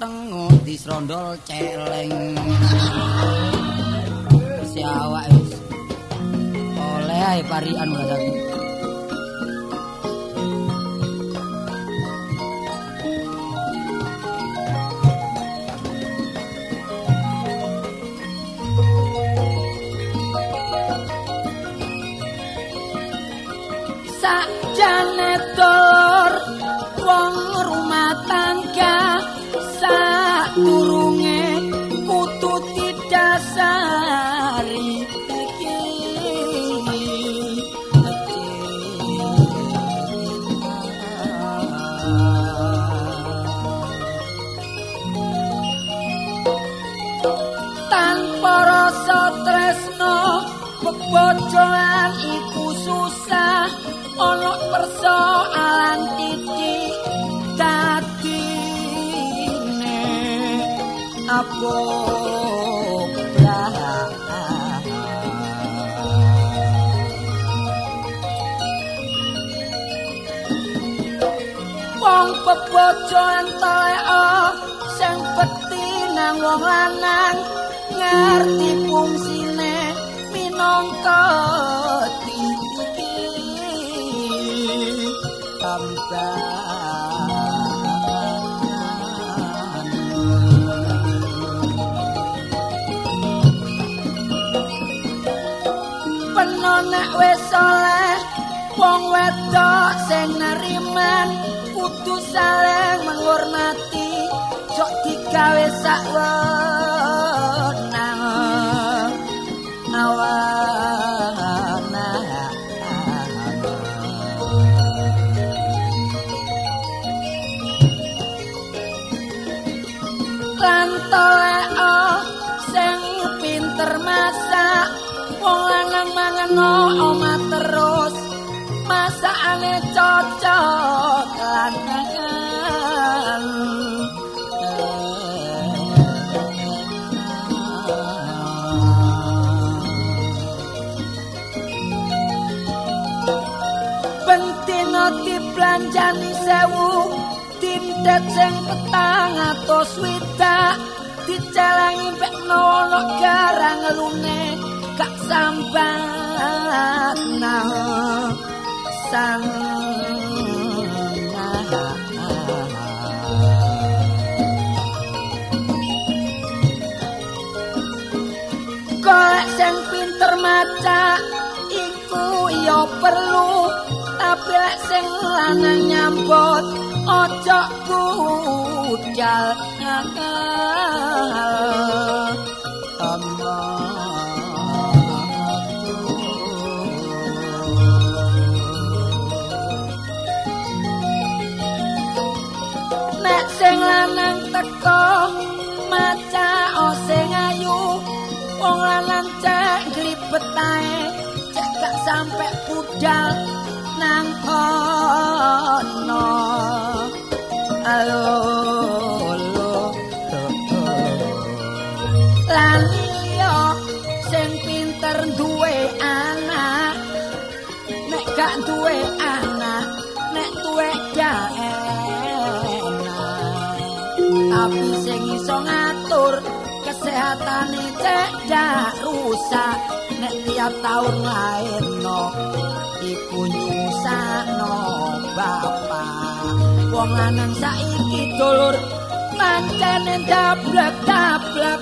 tengok-tengok disrondol celeng. Si awak wis oleh ae parian ngasaku apa Wong bebojo enteleka sing bekti nang wong lanang ngerti fungsine minangka tiki Penonek wis oleh wong wedok sing neriman kudu saling menghormati jok digawe sak wenang. Awana Rantoe sing pinter masak wong lanang mangan omah terus masakane cocok lanangan Bentino diplanjani sewu Dindet sing petang atau swidak Dicelangi pek nolok garang lune Sambat nah sang sing pinter maca iku ya perlu. Tapi sing lanang nyambut ojo budal ngakal teko maca sing ayu wong lanang cek glibet ae cek gak sampe budal nang kono. Alo lo lan iya sing pinter duwe anak nek gak duwe anak tapi sing iso ngatur kesehatane cek gak rusak. Nek tiap tahun lairno iku nyusahno bapak. Wong lanang saiki dulur pancene dablek-dablek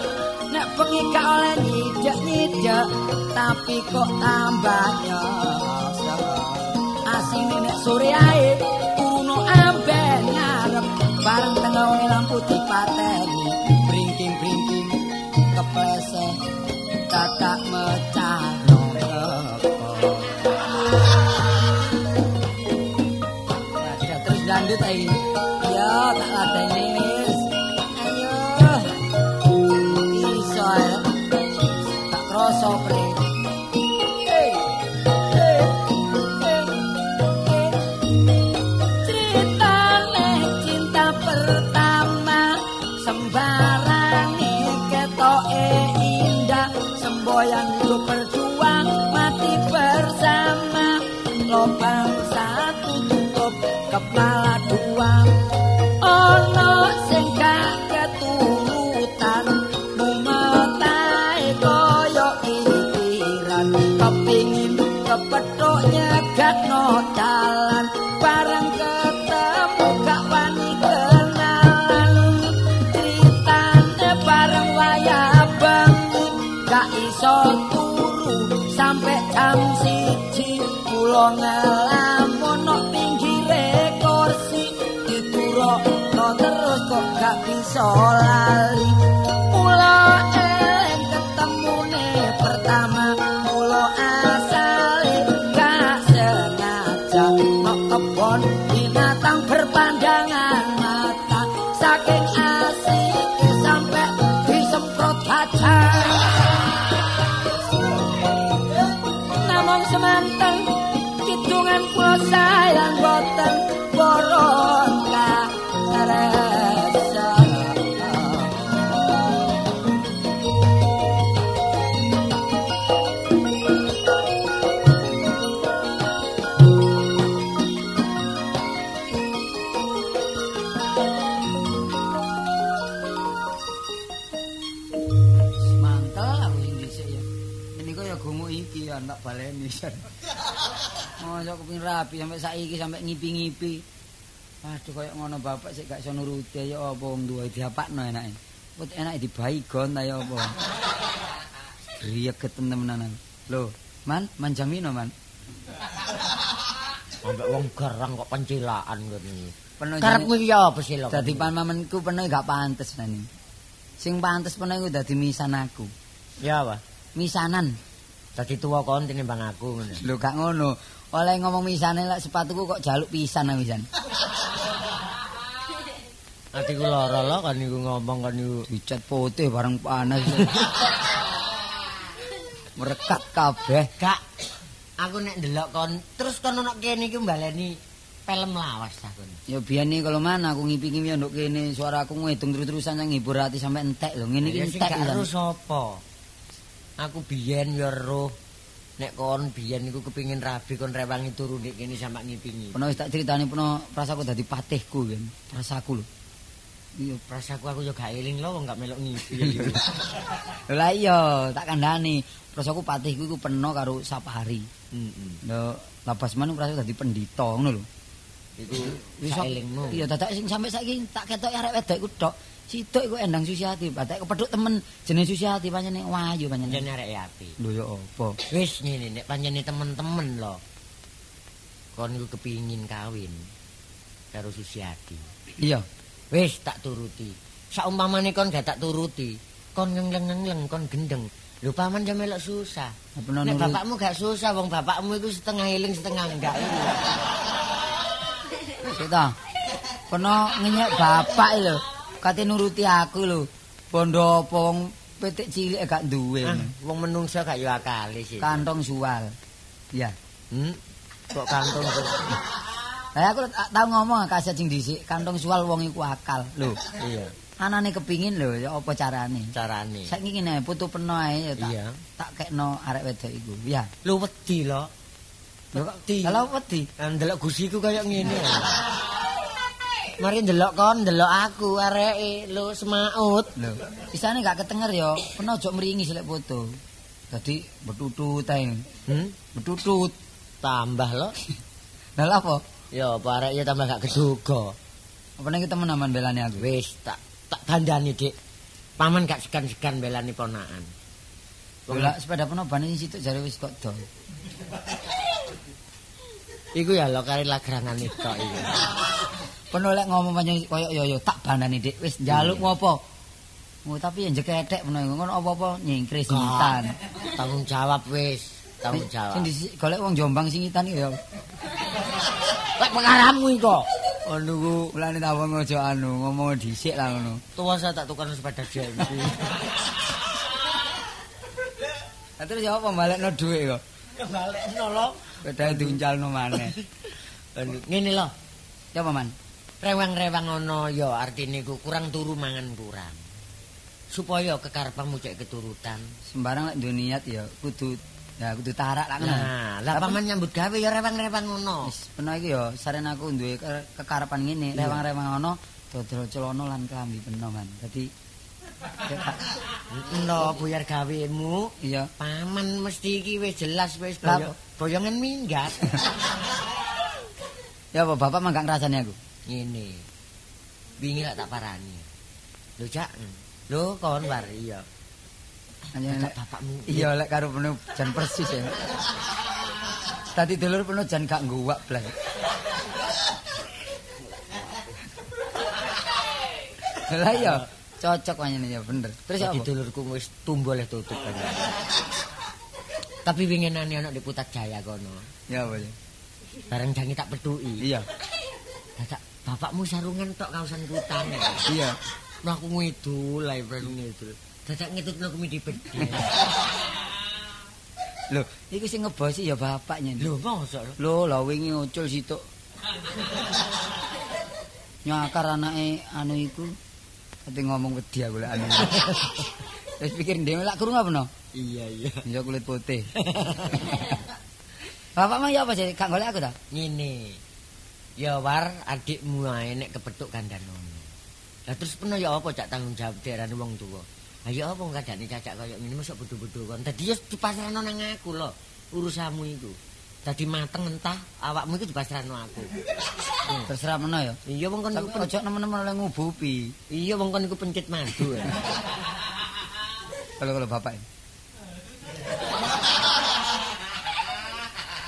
nek bengi gak oleh nyijek-nyijek tapi kok tambah nyesel. Asine nek sore ae amben ngarep bareng tengah wengi lampu dipateni. Bringking-bringking kepleseh dadak mecah no terus lanjut ae ya tak ladeni wis. Ayo. Iso ae. Tak kroso pre ya gumuk iki ya tak baleni. Mosok kepengin rapi sampai saiki sampai ngipi-ngipi. Aduh koyo ngono bapak sik gak iso nuruti ya apa wong duwe diapakno enake. Wet enake dibaigon ta ya apa. Greget temen-temenan. Lho, Man, manjamino man. Ambek wong garang kok pencilaan ngene. Penuh Karepmu iki apa sih lho? dadi pamamenku penuh gak pantes nani. Sing pantes penuh iku dadi misan aku. Ya apa? Misanan. Dadi tuwa kon tinimbang aku ngono. Lho gak ngono. Oleh ngomong misane lek sepatuku kok jaluk pisan aku misan. Atiku lara lho kan niku ngomong kan niku. Dicat putih bareng panas. Merekat kabeh. Gak aku nek ndelok kon terus kon ono kene iki mbaleni film lawas ta kon. Ya biyen iki kalau mana aku ngipi-ngipi nduk kene suara aku ngedung terus-terusan yang ngibur hati sampai entek lho. Ngene iki Ya sing entek gak sapa? Aku biyen ya roh nek kon biyen niku kepingin rabi kon rewangi turu nek kene sampe ngipingi. Pernah wis tak critani pernah prasaku dadi patihku kan. Prasaku lho. Iya, Prasaku aku yo gak eling lho wong gak melok ngipi. Lah iya, tak kandhani. Prasaku patihku iku peno karo Sapari. Heeh. Lho, labas man prasaku dadi pendhita ngono lho. Iku Wis sak elingmu. Iya, dadak sing sampe saiki tak ketok arek wedok iku tok. Sidok iku Endang Susiati, badak kepethuk temen jenenge Susiati pancene wayu pancene. Jan arek api. Lho ya apa? Wis ngene nek pancene temen-temen lho. Kon iku kepingin kawin karo Susiati. Iya. Wis tak turuti. Saumpamane kon gak tak turuti, kon ngengleng-ngengleng kon gendeng. Lho paman jam melok susah. Nek nurut? bapakmu gak susah, wong bapakmu iku setengah eling setengah enggak. Kita. Peno ngenyek bapak lho. Kate nuruti aku lho. Bondo apa wong petik cilik gak duwe. Ah, wong menungsa gak yo akale sih. Kantong sual. Ya. Hmm? Kok kantong kok. Lah aku tau ngomong kaset sing dhisik, kantong sual wong iku akal. Lho, Iya, anane kepingin lho ya apa carane. carane. Saiki ngene putu peno ae ya tak Iya. tak kekno arek wedok iku. Ya. Lu wedi lho. Wedi. kalau wedi? Ndelok gusiku kaya ngene. Mari ndelok kon, ndelok aku areke lu semaut. Lho, isane gak ketenger ya, peno ojo mringi silek foto. Dadi betutut ae. Hmm? Betutut. Tambah lo. Lah apa? Ya, apa arek ya tambah gak keduga. Apa nek temen aman belani aku? Wis tak tak dandani, Dik. Paman gak segan-segan belani ponakan. Wong- Lah sepeda peno bane sing situk jare wis kok dol. Iku ya lo kari lagrangan itu iki. Peno lek ngomong panjang koyo yo yo tak bandani Dik. Wis njaluk ngopo? Oh, tapi ya jeketek peno iku. ngono apa-apa nyingkris singitan. Tanggung jawab wis, tanggung jawab. Sing golek wong Jombang singitan iki ya. Lek pengaramu iko. Ono ku mulane tak wong aja anu ngomong dhisik lah ngono. Tua saya tak tukar sepeda. Lah terus ya apa balekno dhuwit kok. Ya balik nolong. Sepeda diuncalno maneh. Ngene lho, Ya apa man? rewang-rewang ono ya artine ku kurang turu mangan kurang. Supaya kekarepanmu cek keturutan. Sembarang lek duwe niat ya kudu ya kudu tarak lah ngono. Nah, lah paman nyambut gawe ya rewang-rewang ngono. Wis peno iki ya saren aku duwe ke- kekarepan ngene, rewang-rewang ono dodol celana lan klambi peno man. Dadi No, buyar gawemu. Iya. Paman mesti iki wis jelas wis boyo, boyongan minggat. Ya apa bapak mah gak ngrasani aku. Ngene. Wingi lak tak parani. Lho, Cak. Lho, kon war iya. Hanya bapakmu. Iya lek karo penuh jan persis ya. Tadi dulur penuh jan gak nguwak blas. Lah iya, cocok wanyane ya bener. Terus apa? dulurku wis tumbuh oleh tutup. Tapi winginane ana di Putat Jaya kono. Ya ya? Bareng jangi tak petuki. Iya. Dadak bapakmu sarungan tok kaosan kutang. Iya. Nah aku ngidul, ae bareng ngidul. Dadak ngitutno kumi di bedhe. Lho, iki sing ngebosi ya bapaknya. Lho, mosok lho. Lho, lah wingi ucul situk. Nyakar anake anu iku. Tapi ngomong wedi aku lek anu. Wis pikir dhewe lak krungu apa no? Iya, iya. Ya kulit putih. Bapak mah ya apa sih? Gak golek aku ta? Ngene. Ya war adikmu ae nek kepethuk kandhan ngono. Lah terus peno ya apa cak tanggung jawab diarani wong tuwa. Lah ya apa kadane cacak kaya ngene mosok bodho-bodho kon. Dadi ya dipasrahno nang aku lho urusanmu iku. Dadi mateng entah awakmu iku dipasrahno aku. Terserah meno ya. Iya wong kon iku ojo nemen-nemen oleh ngubupi. Iya wong kon iku pencit madu. Kalau kalau bapak ini.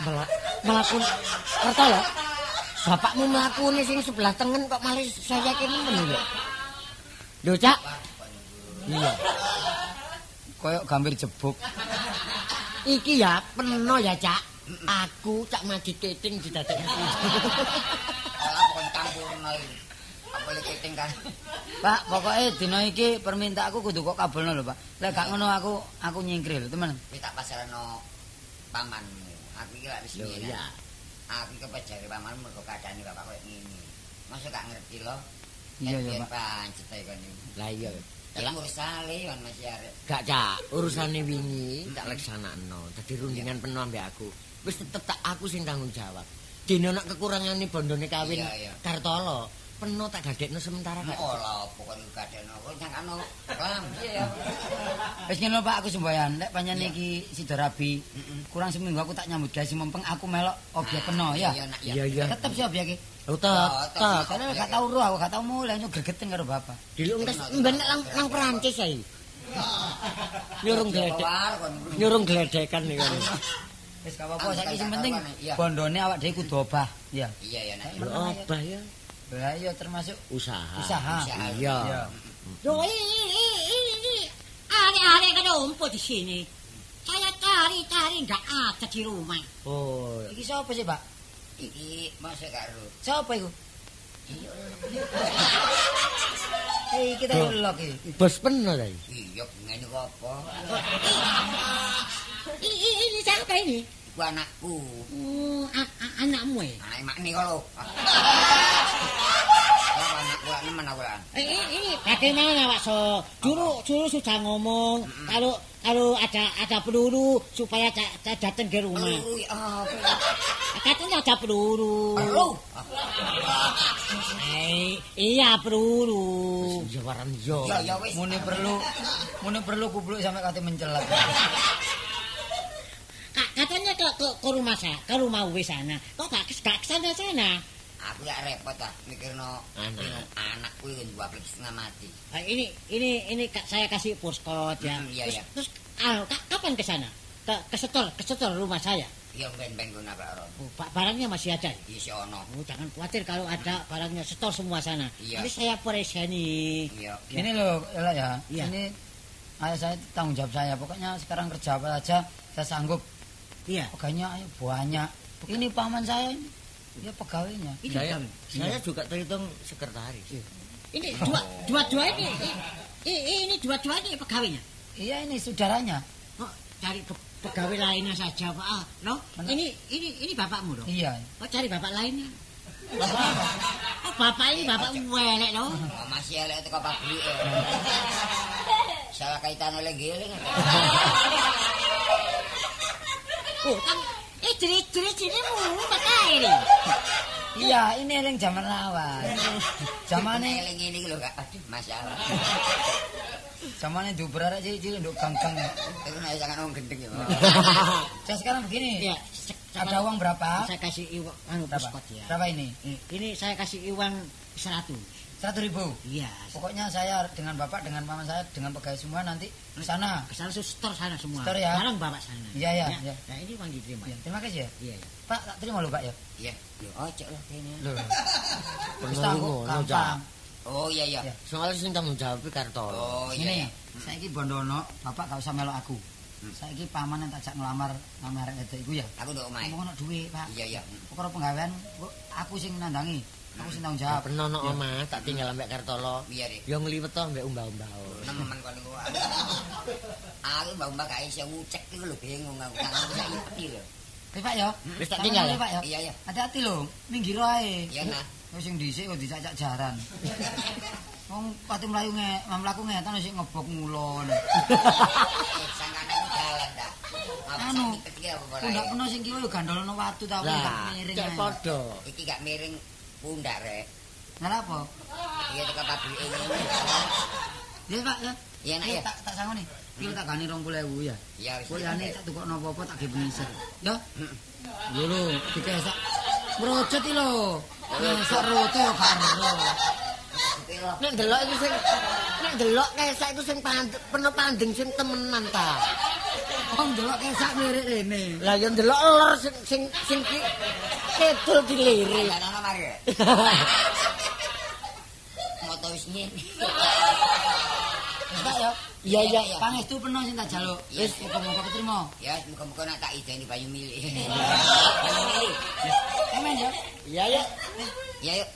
Mela melakun ngerti lho. Bapakmu mlakune sing sebelah tengen kok malah saya kene men lho. Lho, Cak. Iya. Koyok gambir jebuk. Iki ya peno ya, Cak. Aku cak maju keting didadekake. Alah pokon campurno iki. Apa lek keting kan. Pak, pokoknya dina iki permintaanku kudu kok kabulno lho, Pak. Lek gak ngono aku aku nyingkril, temen. Wis tak pasrahno pamanmu. Aku iki lak wis Lho, iya. Aku iki pejare pamanmu mergo kadane bapak koyo ngene. Masa gak ngerti lo? Iya, iya, Pak. Pancet ae kon iki. Lah iya. Lah mursale kon masih arek. Gak cak, urusane wingi tak laksanakno. Dadi rundingan penuh ambek aku. Wis tetep tak aku sing tanggung jawab. Dene nek kekurangane bondone kawin. Kartolo, penuh tak gadekno sementara gak. Ora kadane kok nyangkano klam. Iya ya. Wis ngono Pak, aku semboyan. Lek panjen iki sida rabi, kurang seminggu aku tak nyambut gawe mempeng aku melok obyek kena ya. Iya Iya ya. iya. Tetep sih iki. Oh, tak, Oh, tak. Karena gak tau roh, aku gak tau mulai nyok gregeten karo bapak. Dilung tes mbenek nang nang Perancis ae. Nyurung gledek. Kon. Nyurung gledekan kan. Wis gak apa-apa, saiki sing penting bondone awak dhewe kudu obah. Iya. Iya ya nak. Lho obah ya. Lah iya termasuk Usaha. usaha. Iya. Ini, ini. Aneh-aneh kan rumput di sini. Saya cari-cari nggak ada di rumah. Oh, Iki sapa sih, Pak? Iki masa karo. Sapa iku? Eh, iki ta Loh. lok iki. bos penuh tadi. Iya ngene kok apa? Ini, ini siapa ini? Iku anakku. Oh, anakmu ya? Anak mak nih kalau. Lah anakku nemen aku lan. Eh, bagaimana Pak So? Dulu, dulu sudah ngomong kalau kalau ada ada peluru supaya datang ke rumah. Katanya ada peluru. Peluru. Eh, iya peluru. Yo. Ya ya wis. Muni perlu muni perlu kubluk sampai kate mencelat. Ke, ke, ke rumah saya, ke rumah Uwe sana. Kok gak, ke- gak ke sana-sana? Aku ya repot ah mikirno Anak. anakku iki dua puluh setengah mati. Ah, ini ini ini saya kasih postcode ya. Hmm, iya, terus, iya. terus ah, ka- kapan ke sana? Ke ke setor, ke setor rumah saya. Iya ben-ben guna Pak Ron. Oh, ba- barangnya masih ada. Iya si ono. Oh, jangan khawatir kalau ada barangnya setor semua sana. Iya. Ini saya preseni. Iya. Ini loh, Ella ya. Iya. Ini ayah saya tanggung jawab saya. Pokoknya sekarang kerja apa aja saya sanggup. Iya. Pegawainya ayo banyak. Ini paman saya ini. Ya pegawainya. Ini Saya kami. saya juga terhitung sekretaris. Ini dua dua dua ini. Ini, ini dua dua ini pegawainya. Iya ini saudaranya. Oh, cari pe- pegawai lainnya saja, Pak. Ah, no? Mana? Ini ini ini bapakmu dong. Iya. Oh, cari bapak lainnya. Oh, bapak ini bapak welek loh. Oh, masih elek teko pabrik. eh. Salah kaitan oleh giling. Oh, kan eh jerit-jerit sini mu pakai ini. Iya, ini yang zaman lawas. Zamane Eling ini lho Kak. Aduh, masalah. Zamane diuber arek cilik-cilik nduk gang-gang. Itu nek jangan ngomong gendeng ya. Saya sekarang begini. Iya, Ada uang berapa? Saya kasih uang anu Berapa? ya. Berapa ini? Eh, Ini saya kasih uang 100. Seratus ribu. Iya. Pokoknya saya dengan bapak, dengan mama saya, dengan pegawai semua nanti di sana. Ke sana store sana semua. Store ya? Barang bapak sana. Iya, iya, iya. Nah, ini uang diterima. Ya, terima kasih ya. Iya, iya. Pak, tak terima lu Pak ya. Iya. Lah kene. Lho. Wis Bener tak ngono, gampang. Cak. Oh iya iya. Ya. Soale sing tanggung jawab Kartolo. Oh iya. iya. Ini, saya ini bondono, bapak gak usah melok aku. Saya ini paman yang tak ngelamar ngelamar itu iku ya. Aku nduk omahe. Ngomong duit pak. Iya iya. Pokoknya penggawean, aku sing nandangi, aku sing tanggung jawab. Peno no omah tak tinggal ambek Kartolo. Iya Dik. Yo ngliwet to ambek umbah-umbah. Nemen kon niku. Aku mbak-mbak gak iso ngucek iku lho bingung aku. Tanganku sak ipi lho. Eh Pak ya. Wis tak tinggal ya. Iya iya. Hati-hati lho, minggir ae. Iya nah. Wis sing dhisik kok dicacak jaran. Wong pati mlayu nge, mlaku ngetan sik ngebok ngulon. Sangkane aku jalan dah. Anu? Pundak penuh sing kiwa yo gandolono watu ta gak Lah, miring. cek ae. padha. Iki gak miring pundak rek. Lah apa? Iya tekan pabrike ini. Ya Pak ya. Ya. Tak tak sangoni. Iki tak gani 20.000 ya. Iya wis. Kok yane tak tukokno apa-apa tak ge pengisir. Ya. Lho lho, dikesak. Mrocet iki lho. Kesak roto yo karo. Nek delok iku sing nek delok kesak iku sing penuh panding sing temenan ta. Wong delok kesak mirip rene. Lah yo delok lor sing sing sing ki ana mari. Moto wis ngene. Pak ya. Iya iya. iya. Pangestu penuh sing tak jaluk. Wis muga-muga ketrima. Ya muga-muga nak tak ideni banyu milik. Banyu milik. Amen ya. Iya ya. Ya. Yuk,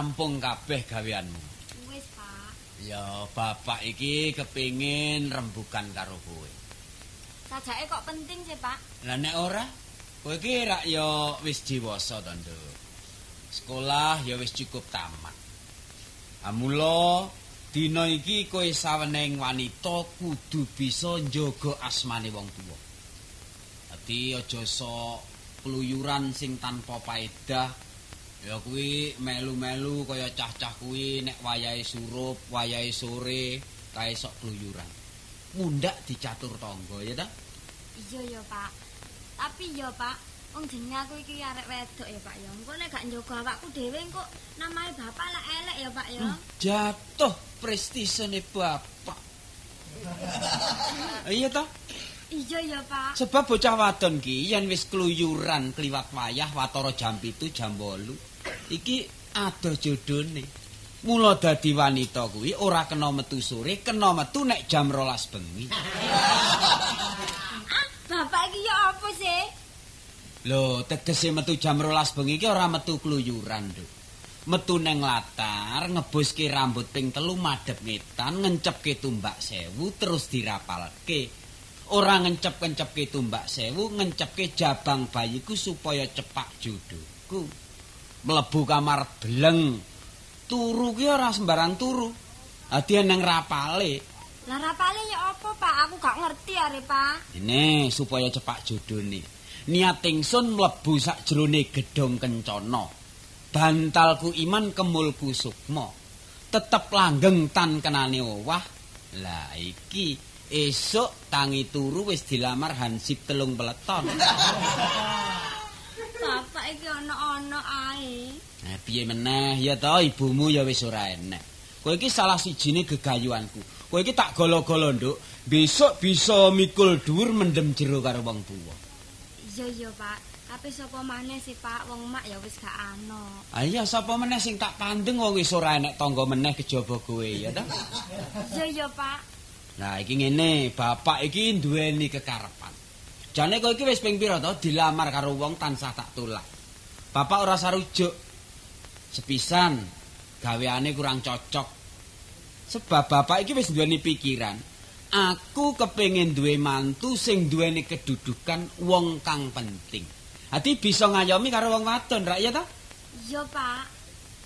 rampung kabeh gaweanmu. Wis, Pak. Ya, bapak iki kepingin rembukan karo kowe. Sajake kok penting sih, Pak? Lah nek ora, kowe iki rak ya wis dewasa to, Nduk. Sekolah ya wis cukup tamat. Amula dina iki kowe saweneng wanita kudu bisa njaga asmane wong tuwa. Dadi aja sok pluyuran sing tanpa paedah. Ya kuwi melu-melu kaya cah-cah kuwi nek wayahe surup, wayahe sore kae sok pluyuran. Mundak dicatur tangga ya ta? Iya ya, Pak. Tapi ya, Pak, wong jenenge aku iki arek wedok ya, Pak ya. Engko nek gak njogo awakku dhewe engko namae bapak lah elek ya, Pak ya. Jatuh prestisene bapak. iya toh? Iya ya, Pak. Sebab bocah wadon ki yen wis kluyuran kliwat wayah watara jam 7 jam 8. Iki adoh jodone. Mula dadi wanita kuwi ora kena metu sore, kena metu nek jam 12 bengi. Ah, bapak iki ya apa sih? Lho, tegese metu jam 12 bengi ki ora metu kluyuran, Nduk. Metu neng latar, ngebuske rambut ping telu madhep ngetan, ngencepke tumbak sewu terus dirapalke. Ora ngencep-ngencepke tumbak sewu, ngencepke jabang bayiku supaya cepak jodohku. Mlebu kamar beleng. Turu ki ora sembarang turu. Adi nang rapale. Lah rapale ya apa, Pak? Aku gak ngerti are, Pak. Ini supaya cepak jodone. Niat ingsun mlebu sakjroning gedhong kencana. Bantalku iman kemulku sukma. Tetep langgeng tan kenane owah. Lah iki esuk tangi turu wis dilamar Hansip telung peleton. Bapak iki ana-ana ae. Nah, piye meneh ya ta ibumu ya wis ora enek. Kowe iki salah sijine gegayuanku. Kowe iki tak golo-golo, Nduk. Besok bisa mikul dhuwur mendem jero karo wong tuwa. Iya ya, Pak. Tapi sapa maneh sih, Pak? Wong mak ya wis gak ana. Ah iya sapa meneh sing tak pandeng wong wis ora enek tangga meneh kejaba kowe ya ta. Iya ya, Pak. Nah iki ngene, bapak iki duweni kekarepan. Jane kowe iki wis ping pira to dilamar karo wong tansah tak tulak. bapak ora sarujuk. Sepisan gaweane kurang cocok. Sebab bapak iki wis duweni pikiran. Aku kepengin duwe mantu sing duweni kedudukan wong kang penting. Ati bisa ngayomi karo wong wadon, rak ya ta? Iya, Pak.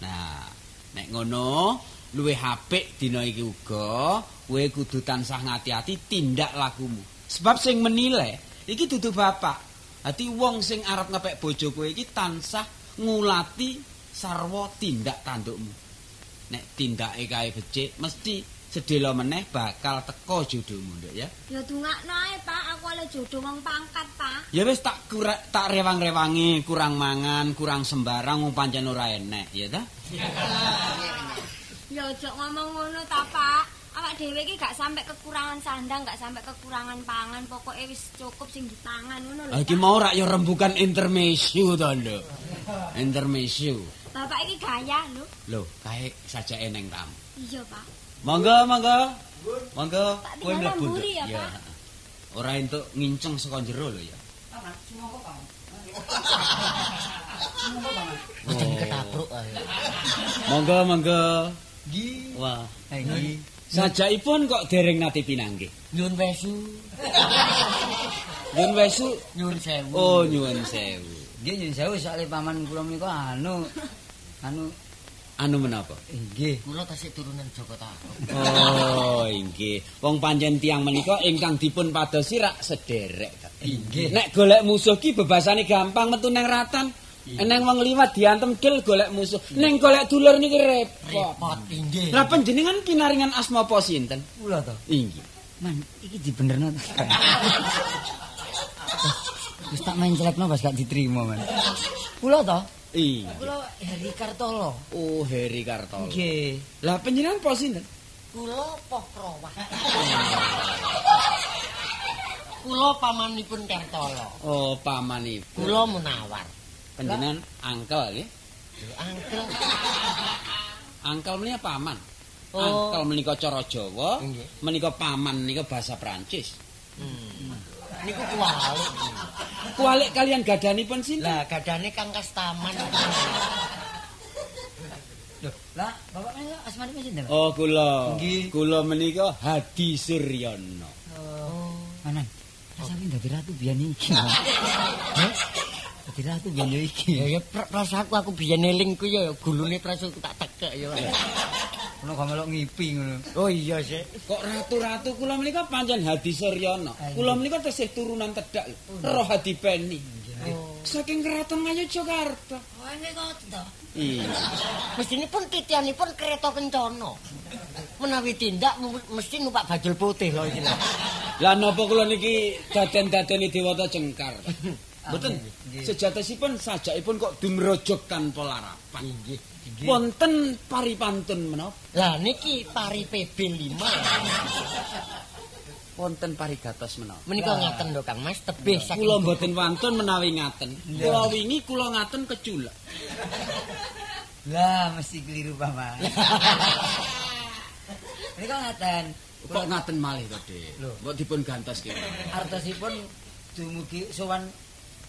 Nah, nek ngono luwih apik dina iki uga kowe kudu tansah ngati-ati tindak lakumu. Sebab sing menilai iki dudu bapak. Dadi wong sing arep ngepek bojo kowe iki tansah ngulati sarwa tindak tandukmu. Nek tindake kae becik mesti sedhela meneh bakal teko jodohmu, Nduk ya. Ya dungakno ae, Pak. Aku oleh jodoh wong pangkat, Pak. Ya wis tak kura, tak rewang-rewangi, kurang mangan, kurang sembarang wong pancen ora enek, ya ta? Ya aja ngomong ngono ta, Pak. Awak dhewe iki gak sampe kekurangan sandang, gak sampe kekurangan pangan, pokoke wis cukup sing dipangan ngono lho. Ah, Iki mau rak ya rembukan intermezzo to, Nduk. Intermezzo. Bapak iki gaya lho. Lho, kae sajake neng tamu. Iya, Pak. Monggo, monggo. Monggo, kowe mlebu. mburi Nduk. ya, Pak. Ora entuk nginceng saka jero lho ya. Ketabruk ae. Monggo, monggo. Nggih. Wah, Ha nggih. Sajakipun kok dereng nate pinanggih. Nyuwun wesu, Nyun wesu. nyuwun sewu. Oh, nyuwun sewu. Nggih nyun sewu soalé paman kula menika anu anu Anu menapa? nggih. Kula tasih turunan Joko Tarub. Oh, inggih. Wong pancen tiang menika ingkang dipun padosi rak sederek. Inggih. Nek golek musuh ki bebasane gampang metu nang ratan. Eneng wong liwat diantem del golek musuh. Neng golek dulur niki repot. Repot inggih. Lah panjenengan pinaringan asma apa sinten? Kula to. Inggih. Man, iki dibenerno. Wis tak main celekno pas gak diterima, Man. Kula to. Inggih. Kula Heri Kartolo. Oh, Heri Kartolo. Nggih. Lah panjenengan apa sinten? Kula poh prowah. Kula pamanipun Kertolo. Oh, pamanipun. Kula menawar. Panjenengan angkel nggih. Angkel. Angkel menika paman. Oh. Angkel menika cara Jawa, menika paman menika bahasa Prancis. Hmm. Niku kualik. Kualik kalian gadanipun sinten? Lah gadane Kang Kastaman. Loh, lah bapak menika asmanipun sinten? Oh, kula. Nggih. Kula menika Hadi Suryono. Oh. Manan. Rasaku dadi ratu biyen iki. Dadi ratu biyen yo iki. Ya ya pra- prasaku aku biyen eling ku ya gulune prasaku tak tekek ya. Kulo gak melok ngipi ngono. Oh iya sih. Kok ratu-ratu kula menika pancen Hadi Suryono. Kula menika tesih turunan tedak. Roh Hadi Peni. Oh. Saking keraton Ngayogyakarta. Oh ini kok to. Iya. Mestinipun titianipun kereta kencana. Menawi tindak mesti numpak bajul putih lho iki lho. Lah napa kula niki daden-dadeni dewata cengkar. Mboten. nggih. Sejatosipun sajakipun kok dumrojok tanpa larapan. Inggih. Wonten paripantun menapa? Lah niki pari PB 5. Wonten parigatos menapa? Menika ngaten lho Kang Mas, tebih saking Kula mboten wantun menawi ngaten. Kula wingi kula ngaten keculek. Lah mesti keliru paman. Menika ngaten. Kok ngaten malih to, Dik? Kok dipun gantos kene? Artosipun dumugi sowan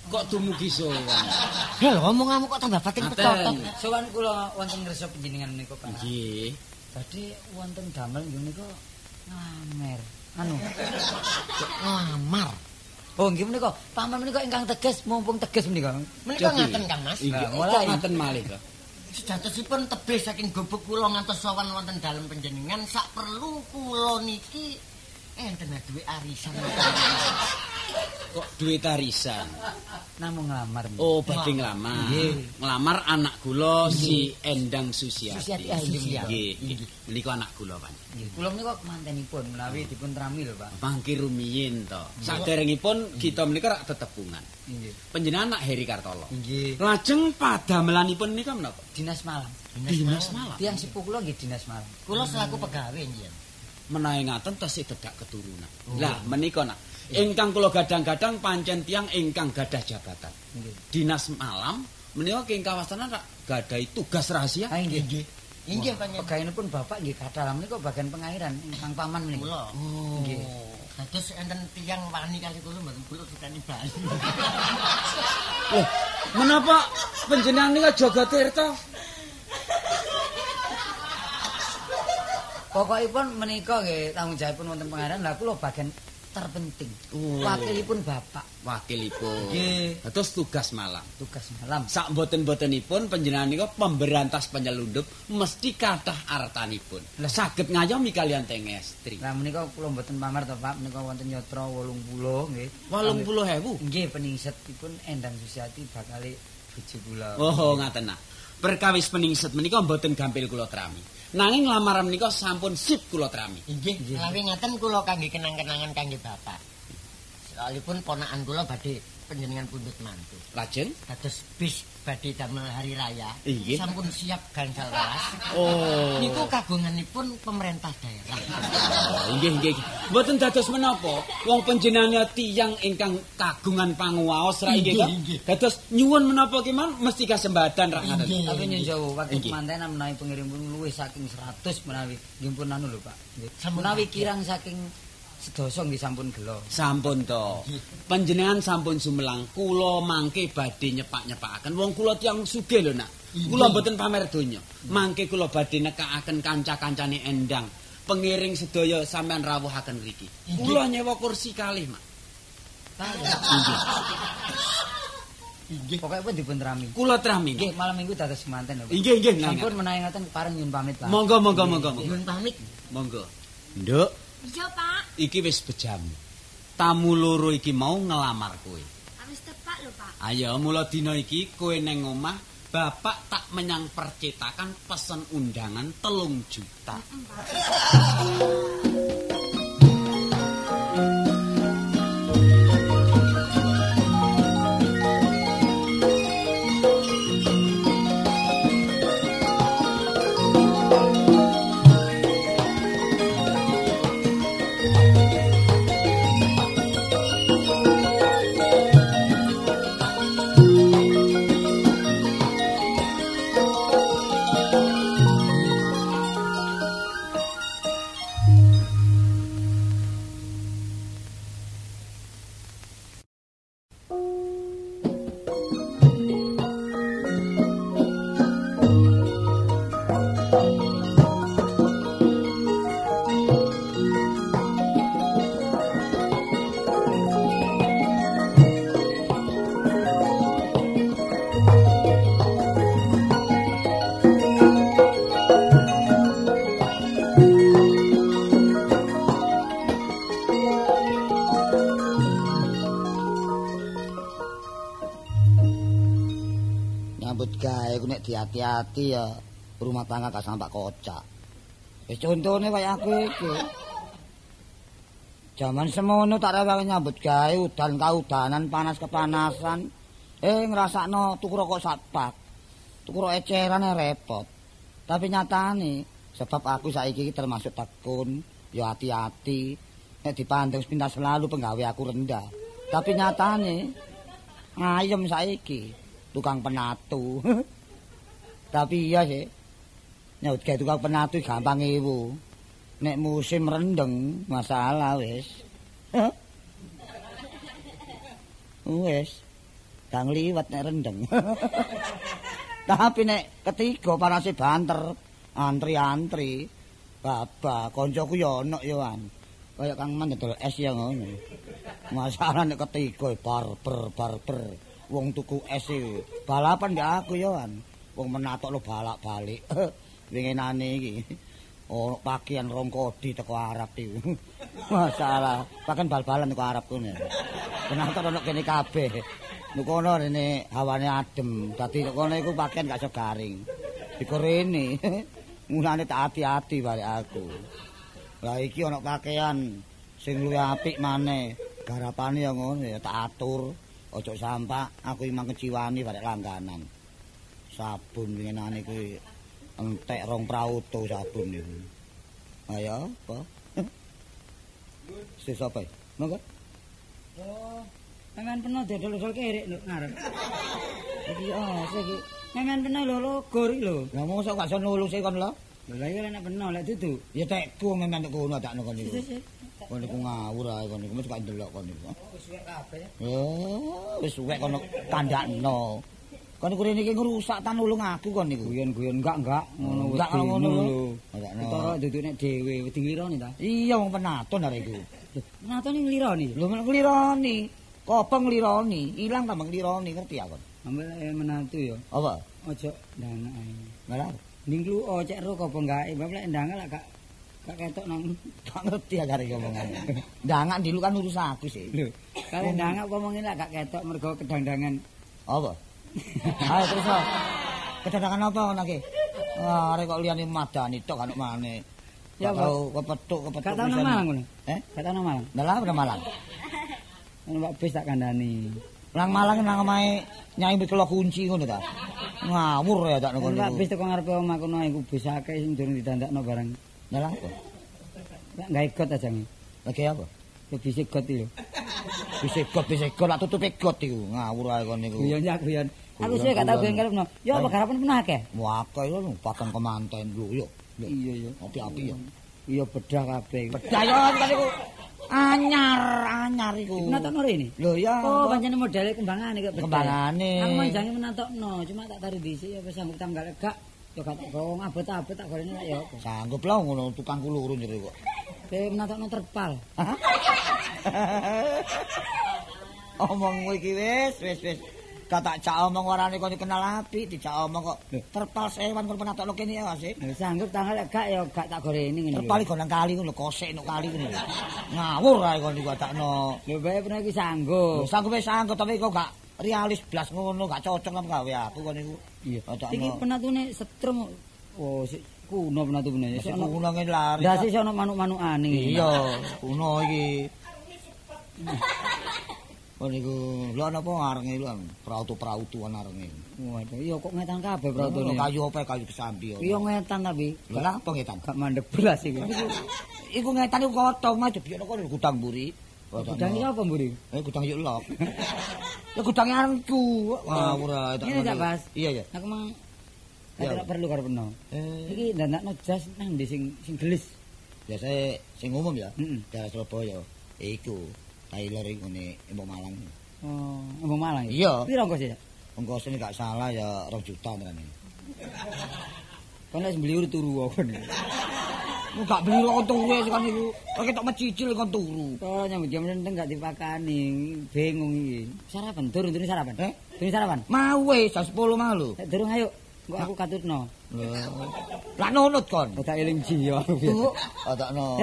Kok dumugi sowan? Heh, omonganmu kok tambah pating petotot. sowan kula wonten ngresep panjenengan menika Pak. Nggih. Tadi wonten damel nggih menika ngamer. Anu. Ngamar. Oh nggih menika paman menika ingkang tegas mumpung tegas menika. Menika ngaten Kang Mas. Kok mulai. ngaten malih to? Sejatosipun tebih saking gubuk kula ngantos sowan wonten dalem panjenengan sak perlu kula niki enten duwe arisan. Kok duwe tarisan? Namung nglamar. Oh, badhe nglamar. Nggih. Nglamar anak kula si Endang Susiati. Susiati, ah, iya, Nggih. Menika anak kula pan. Nggih. Kula menika mantenipun menawi dipun trami lho Pak. Mangki rumiyin to. Saderengipun kita menika rak tetepungan. Nggih. Panjenengan anak Heri Kartolo. Nggih. Lajeng padamelanipun menika menapa? Dinas malam. Dinas malam. Tiang sepuh kula nggih dinas malam. Kula selaku pegawai njen. Menawi ngaten tesih tedak keturunan. Lah menika nak ingkang kula gadang-gadang pancen tiang ingkang gadah jabatan. Dinas malam menika king kawasanan rak gadahi tugas rahasia. Ah nggih. Inggih panjenengan. Pegawinipun Bapak nggih kathah menika bagian pengairan ingkang paman menika. Kula. Oh. Nggih. Dados enten tiyang wani kali kula mboten kula sukani bali. Loh, Menapa panjenengan nika jaga tirta? Pokokipun menika nggih tanggung jawabipun wonten pengaran lha kula bagian terpenting. Oh. Wakilipun Bapak Wakilipun. Nggih. Terus tugas malam. tugas malam. Sak boten-botenipun panjenengan nika pemberantas penyelundup mesti kathah artanipun. Lah saged ngayomi kalian teng estri. Lah menika kula mboten pamer to Pak, menika wonten yatra 80 nggih. 80.000. Nggih peningsetipun Endang Susiati bakal bojo kula. Oh, ngaten nah. Perkawis peningset menika mboten gampil kula trami. Nanging lamaran menika sampun sip kula trami. Inggih, lawi ngaten kula kangge kenang-kenangan kangge Bapak. Soalipun ponakan kula badhe panjenengan pundhut mantu. Lajeng Dados bis badhe damel hari raya. Inggih. Sampun siap gangsal welas. Oh. Niku kagunganipun pemerintah daerah. Oh, inggih nggih. Mboten dados menapa. Wong panjenengan tiyang ingkang kagungan panguwaos ra inggih Inggih, to? inggih. Dados nyuwun menapa keman mesti kasembadan ra. Tapi nyun jauh waktu mantenan menawi pengirim pun luwih saking 100 menawi nggih pun anu lho Pak. Nggih. Menawi kirang saking sedasa nggih sampun gelo. Sampun to. Panjenengan sampun sumelang kula mangke badhe nyepak-nyepakaken. Wong kula tiyang sugih lho, Nak. Kula mboten pamer donya. Mangke kula badhe nekakaken kanca-kancane endang. Pengiring sedaya sampean rawuhaken mriki. Kula nyewa kursi kalih, Mak. Inggih. Pokoke pun dipun rami. Kula trami. Nggih, malam minggu dados semanten. Inggih, inggih. nggih, Sampun menawi ngoten pareng nyun pamit Pak. Monggo, monggo, monggo, monggo. Nyuwun pamit. Monggo. Nduk, Iya, Pak. iki wis bejam. Tamu loro iki mau ngelamar kowe. Ah, Wis tepak lho, Pak. Ayo mula dina iki kowe neng omah Bapak tak menyang percetakan pesen undangan telung juta. Nyambut nek diati-ati ya rumah tangga gak sampak kocak. Wis contone kaya aku iki. Jaman semono tak rewe nyambut gawe udan kaudanan panas kepanasan. Eh ngrasakno tuku rokok sak pak. Tuku rokok eceran repot. Tapi nyatane sebab aku saiki iki termasuk tekun, ya hati-hati. Nek dipandang sepintas selalu penggawe aku rendah. Tapi nyatane ayem saiki tukang penatu. Tapi iya sih. Nyaut gawe tukang penatu gampang ewu. Nek musim rendeng masalah wis. Wis. Gak ngliwat nek rendeng. Tapi nek ketiga panase banter, antri-antri. Baba, koncoku ya ono ya wan. Kaya Kang Man dodol es ya ngono. Masalah nek ketiga barber barber. Wong tuku es e balapan ya aku ya wan. Wong menatok lo balak balik. Winginane iki. Ono pakaian rong kodi teko Arab iki. Masalah, pakan bal-balan teko Arab kene. Penatok ono kene kabeh. Nukono rene hawane adem. Dadi kono iku pakaian gak iso garing. Iku rene. Mulane tak hati-hati bare aku. Lah iki ana pakaian sing luwih apik maneh. Garapane ya ngono ya tak atur. Ojo sampak aku imang kejiwani barek langganan. Sabun winginane kuwi entek rong prauto sabun niku. Ayo, apa? Sis apa? Monggo. Oh, Memen peno dodol-dodol kerek lho ngarep. Iki oh, iki. Memen peno lho logo iki lho. Lah mosok gak iso nulung sik kon lho. Lha iya nek peno lek dudu. Ya tekku memang nek kono tak kon niku. Sik, sik. Kon niku ngawur ae kon niku mesti gak ndelok kon niku. Wis suwek kabeh. Oh, wis suwek kono kandakno. Kon niku rene iki ngrusak tan nulung aku kon niku. Guyon-guyon enggak enggak ngono wis Enggak ngono lho. Enggak. Ketara dudukne dhewe wis dilironi ta. Iya wong penaton arek iku. Lho, Menatoni nglironi. Lho men nglironi. Kopeng nglironi, ilang tambah nglironi ngerti aku. Ambil eh, menantu ya. Apa? Ojo ndang ae. Malah Ning lu oh cek ro apa enggak bab lek ndang lek gak gak ketok nang gak ngerti ya arek omongan. Ndangak dilu kan urus aku sih. lho. Kale ndang apa mungkin lek gak ketok mergo kedangdangan. Apa? Ayo terus. Lo. Kedatangan apa ngono iki? Wah, arek kok liyane madani tok kan maneh. Ya, Ya tau kepethuk kepethuk. Gak tau nang. Malang ngono. Eh? Gak tau nang Malang. Dalah udah Malang. Ngono Pak Bis tak kandhani. Nang Malang nang omahe Nyai Mikelo kunci ngono ta. Ngawur ya tak ngono. Pak Bis teko ngarepe omah kono iku bis akeh sing durung didandakno barang. Dalah apa? Lek gawe got aja nge. Lagi apa? Yo bisa got iki lho. Bisa got, bisa got, lak tutupe got iku. Ngawur ae kon niku. Guyon ya guyon. Aku sih gak tau guyon. guyon karepno. Yo apa garapan pun akeh. Wah, akeh lho pakan kemanten lho yo. Lho, Iya yo. Api-api ya. Iya bedah kabeh. iku. Bedaya kan iku anyar, anyar iku. Menatokno rene. Lho ya. Oh, pancene modele kembangane kok bedah. Kembangane. Aku mau jange menatokno, cuma tak tarik dhisik ya wis sanggup tanggal gak. Yo gak tak gowong abot-abot tak gorene lek yo apa. Sanggup lah ngono tukang kuluru jere kok. Kowe menatokno terpal. Omong kowe iki wis, wis, wis. Kata cak omong warane kok kenal api, dicak omong kok terpal sewan kon penatokno kene ya sih. Sanggup tanggal gak yo gak tak gorene ngene. Terpal nang kali ngono kosek nang kali ngono. lho. Ngawur ae kon iku takno. Lho bae pernah iki sanggup. Sanggup wis sanggup tapi kok gak realis blas ngono, gak cocok nang gawe aku kon iku. Iya. Takno. Iki penatune setrum. Oh, sik kuno penatune. Masih Sono kuno ngene lari. Dasi sono manuk-manukane. Iya, kuno iki. Oh niku, lho ana apa arenge lho, prautu-prautu ana arenge. Waduh, iya kok ngetan kabeh protone. kayu apa kayu kesambi. ya. Iya ngetan tapi Lho lah apa ngetan? gak mandek belas iku. Iku ngetan iku kotong mah dibiyokno kono gudang mburi. Gudang iki apa mburi? Eh gudang yuk lok. Ya gudange arengku. Wah, ora tak. Ngono. Bas. Iya ya. Aku mang Ya. tidak perlu karo peno. Eh, Iki ndandakno jas nang ndi sing sing gelis. biasa sing umum ya. Heeh. Daerah Surabaya. Iku Taylor iku ne Embong Malang. Oh, Embong Malang. ya? Iya. Piro kok sih? Engko sing gak salah ya 2 juta terane. Kon wis beli ur turu kok. Mu gak beli kok turu wis kan iku. Kok ketok mecicil kon turu. Kok nyambut jam renteng gak dipakani. Bingung iki. Sarapan, durung durung sarapan. Eh? Durung sarapan. Mau wis jam 10 mau lho. Nek durung ayo. Kok aku katutno. Lah nunut kon. Tak eling jiwa aku. Tuh, otakno.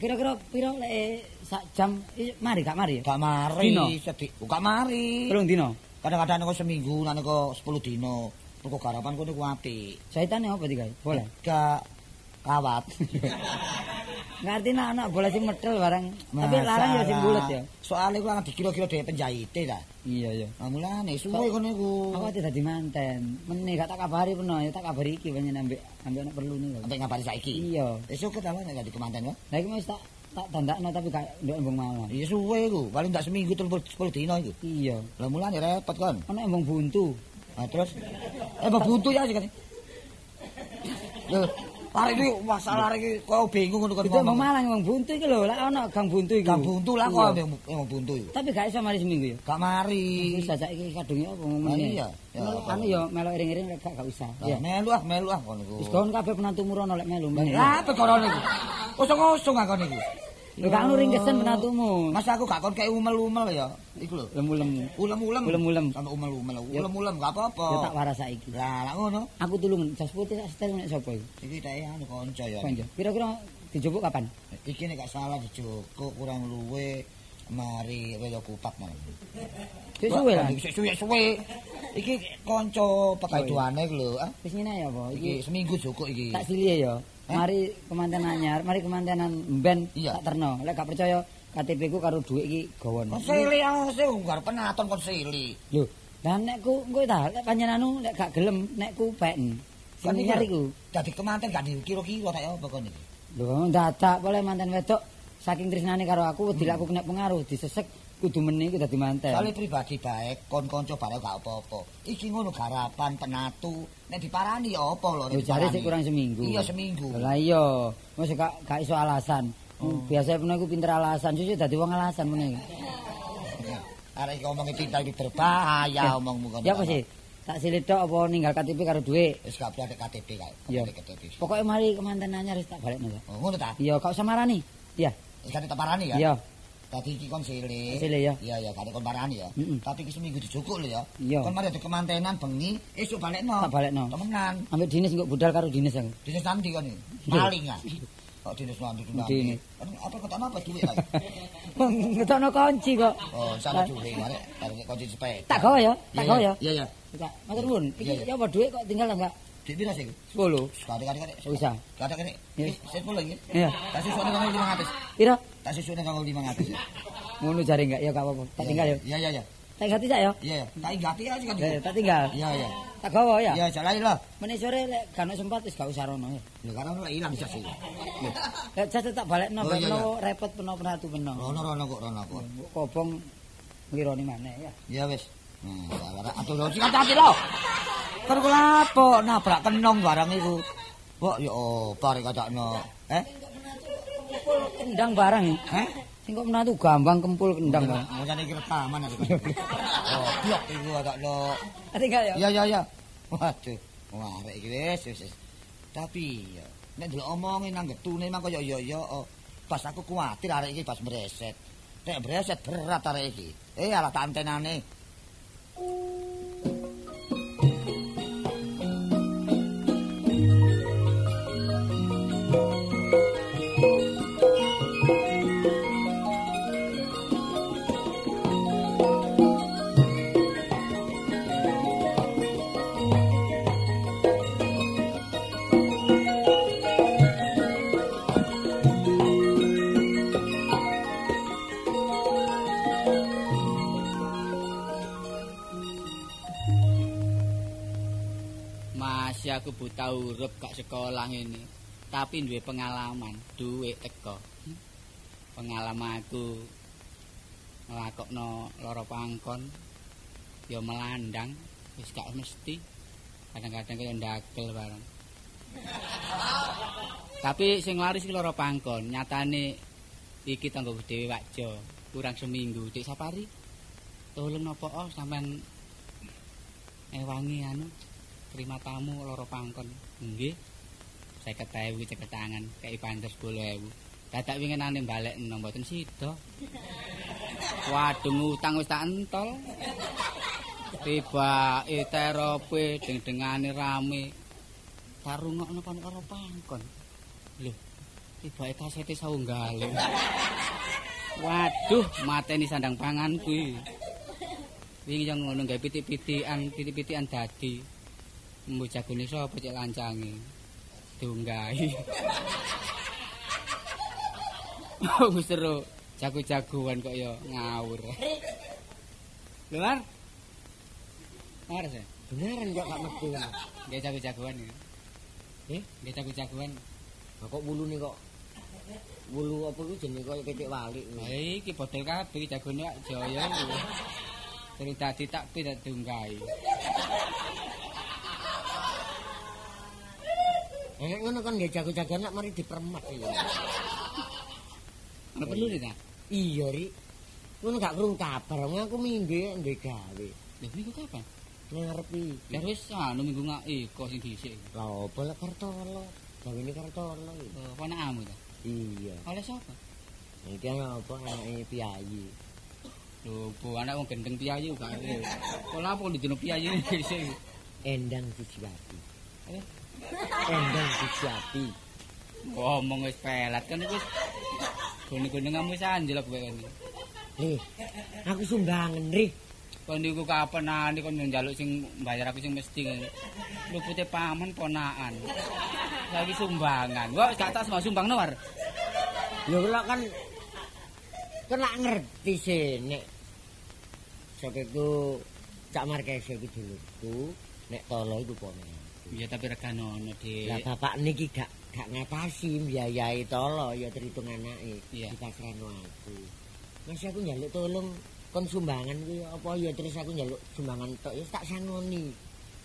Kira-kira piro lek eh, sak jam eh, mari gak mari? Gak mari Dino? sedih. Gak mari. Telung dino. Kadang-kadang kok seminggu, kok 10 dino. Kok garapan kok niku apik. Jaitane apa digawe? Boleh. Gak kawat. Ngerti nak anak bola sing medel barang. Tapi larang ya sing bulet ya. Soalnya ku lang dikira-kira dhewe penjahite ta. Iya ya. Nah, mulane suwe kono iku. Aku ati dadi manten. Meneh gak tak kabari peno ya tak kabari iki panjen ambek ambek anak perlu nih. Sampai ngabari saiki. Iya. Esuk ta nek dadi kemanten kok. Lah iki wis tak tak dandakno tapi gak ndok embung malam. Iya suwe iku, paling tak seminggu 10 dino iku. Iya. Lah mulane repot kon. Ono embung buntu. Nah, terus eh buntu ya sih kan. Lho, lari iki masalah iki kok bingung ngono kon. Itu embung malang embung buntu iki lho, lah ono gang buntu iku. Gak buntu lah kok emang emang buntu. Tapi gak iso mari seminggu ya. Gak mari. Wis sajak iki kadunge apa ngomong. Ah, iya. Ya, Anu ya melok iring-iring lek gak gak usah. Ya. melu ah, melu ah kon iku. Wis kon kabeh penantumu rono lek melu. Lah perkara niku. Kosong-kosong kon iku. Lho gak ngono ringkesen penantumu. Mas aku gak kon kayak umel-umel ya. Iku lho. Lemu-lemu. Ulem-ulem. Ulem-ulem. Sampai umel-umel. Ulem-ulem gak apa-apa. Ya tak waras saiki. Lah, lah ngono. Aku tulung jas putih sak setel nek sapa iku? Iki tak anu kanca ya. Kanca. Kira-kira dijupuk kapan? Iki nek gak salah dijoko kurang luwe mari wedo kupat mau. Wis suwe lah. Sik suwe-suwe. Iki kanca pekaiduane iku lho, ah. Wis ngene ya apa? Iki seminggu cukup iki. tak silie ya. Eh? Mari kemanten anyar, mari kemantenan Iya. tak terno. Lek gak percaya KTP ku karo dhuwit iki gawon. Sili ah, sik nggar penaton kon sili. Lho, lah nek ku engko ta lek panjenenganmu nek gak gelem nek ku pen. Sing Kan iki nyar lho, iku. Dadi kemanten gak dikira-kira tak apa kon iki. Lho, dadak boleh mantan wedok saking tresnane karo aku wedi Hmm. aku kena pengaruh disesek kudu meneh iku dadi manten. Soale pribadi baik, kon kanca bareng gak apa-apa. Iki ngono garapan penatu, nek diparani ya apa lho nek jare sik kurang seminggu. Iya seminggu. Lah iya, wis gak gak iso alasan. Oh. Biasa pun aku pinter alasan, cucu dadi wong alasan meneh. Arek iki omongi cinta iki berbahaya omongmu kon. Ya apa sih? Tak silit tok apa ninggal KTP karo dhuwit. Wis kabeh ada KTP kae. Pokoke mari kemanten anyar wis tak balekno ya. Oh, ngono ta? Iya, kok usah marani. Iya. Wis kate tak parani ya. Iya. Tadi iki kon sile. Sile, ya. Iya, ya, kate kon parani ya. Tapi iki seminggu dijukuk lho ya. Kon mari ada kemantenan bengi, esuk balekno. Tak balekno. Temenan. Ambek dinis engko budal karo dinis aku. Dinas nanti kon iki. Maling ah. Kok dinas nanti nanti. Dinas. Apa kok apa duit lagi? Ngetokno kunci kok. Oh, sama duit mari. Karo kunci sepeda. Tak gawa ya, tak gawa ya. Iya, iya. Tak, matur nuwun. Iki ya apa dhuwit kok tinggal enggak? Duit pira sih? 10. Sekali kali kali. Usah. Kata kene. Iya. Wis, set pula iki. Iya. Tak susune kanggo 500. Pira? Tak susune kanggo 500. ya. Ngono jare enggak ya gak apa-apa. Tak tinggal ya. Iya, iya, iya. Tak ganti sak ya. Iya, iya. Tak ingati aja kan. Eh, tak tinggal. Iya, iya. Tak gawa ya. Iya, jalan lah. Meneh sore lek gak ono sempat wis gak usah rono ya. Lho karena ora ilang bisa sih. Lek jatuh tak balekno Oh, iya, balekno repot peno penatu peno. Rono rono kok rono kok. Kobong nglironi maneh ya. Iya wis. Nah, ora atuh lho sing hati lho. Kula apa nabrak kenong barang iku. Kok ya apa rek kacakno. Eh? Kendang barang ya. Eh? Sing kok menatu gampang kempul kendang. Mau jane iki rekaman aku. Oh, blok iku kacakno. Ah, Tinggal ya. Iya iya iya. Waduh. Wah, iki wis wis. wis. Tapi ya nek delok omongin nang getune mah kaya ya ya oh. pas aku kuwatir arek iki pas breset. Nek breset berat arek iki. Eh alah tak antenane. Aku buta huruf gak sekolah ini. Tapi duwe pengalaman, duwe teko. Hmm. Pengalaman aku nglakokno loro pangkon ya melandang wis gak mesti. Kadang-kadang kaya ndagel bareng. Tapi sing laris iki loro pangkon, nyatane iki tanggo dhewe wakjo. Kurang seminggu dik sapari. Tolong nopo oh sampean ewangi anu terima tamu loro pangkon. Nggih. 50.000 ceket tangan, kei pantes 10.000. Dadak winginane balekno mboten sida. Waduh ngutang wis tak entol. Tiba terope deng-dengane rame. Tarungokno pan karo pangkon. Lho, tiba kasete saunggale. Waduh, mateni sandang pangan kuwi. Wingi yang ngono gawe pitik-pitikan, pitik-pitikan dadi. Mbo jagone sapa cek lancange? Dunggahi. Oh, seru. Jago-jagoan kok ya ngawur. Luar. Luar sih. Beneran kok gak metu. Dia jago-jagoan ya. Eh? Dia jago-jagoan. Lah kok wulune kok wulu apa ku jenenge kaya ketik walik. Lah iki bodol kabeh jagone Wak Jaya. kuwi. Terus dadi tak Eh ngono kan nggih jago-jagoan nak mari dipermat iki. Ana perlu nih ta? Iya, Ri. Ngono gak krung kabar, wong aku minggu ndek gawe. Lha niku kapan? Nang ngarep iki. Ya wis anu minggu ngak iko sing dhisik. Lah opo lek Kartolo? Gawene Kartolo iki. Oh, ponakamu ta? Iya. Oleh sapa? Iki ana apa anake piyayi. Lho, bu anak wong gendeng piyayi gak ada. Kok lapo didino piyayi dhisik. Endang Suciati. Eh? Endang Suciati. Ngomong wis pelat kan iku wis gone-gone ngamu sanjel kowe kan. Ri, aku sumbangan, Ri. Kon niku kapan ani kon njaluk sing bayar aku sing mesti. Lupute paman ponakan. Lagi sumbangan. Kok gak tas mau sumbang war? Ya kula kan kena ngerti sih nek sakeku Cak Markes iku dulurku, nek tolo iku pono. Iya tapi regane ono, Dik. Lah bapak niki gak gak ngatasi biayai tolo ya terhitung anake. Iya. Dipasrahno aku. Masih aku njaluk tolong kon sumbangan kuwi apa ya terus aku njaluk sumbangan tok ya tak sangoni.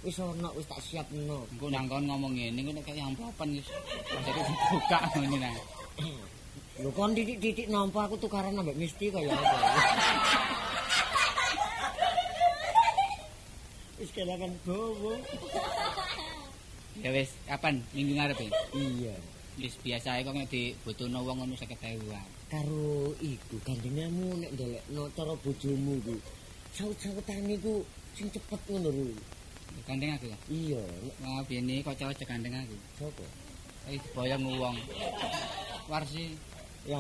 Wis ono wis tak siapno. Engko nang kon ngomong ngene engko nek kaya ampopan wis maksudnya dibuka ngene nah. Lho kon titik-titik nampa aku tukaran ambek misti kaya apa. Wis kelapan dawa. Ya wis, kapan minggu ngarep ya? Iya. Wis biasa kok nek dibutuhno wong ngono 50.000. Karo iku gandengamu nek ndelekno cara bojomu iku. Saut-sautane iku sing cepet ngono lho. Gandeng aku. ya? Iya, Wah, biyen iki kok cocok gandeng aku. sapa? Eh diboyong wong. Warsi Ya.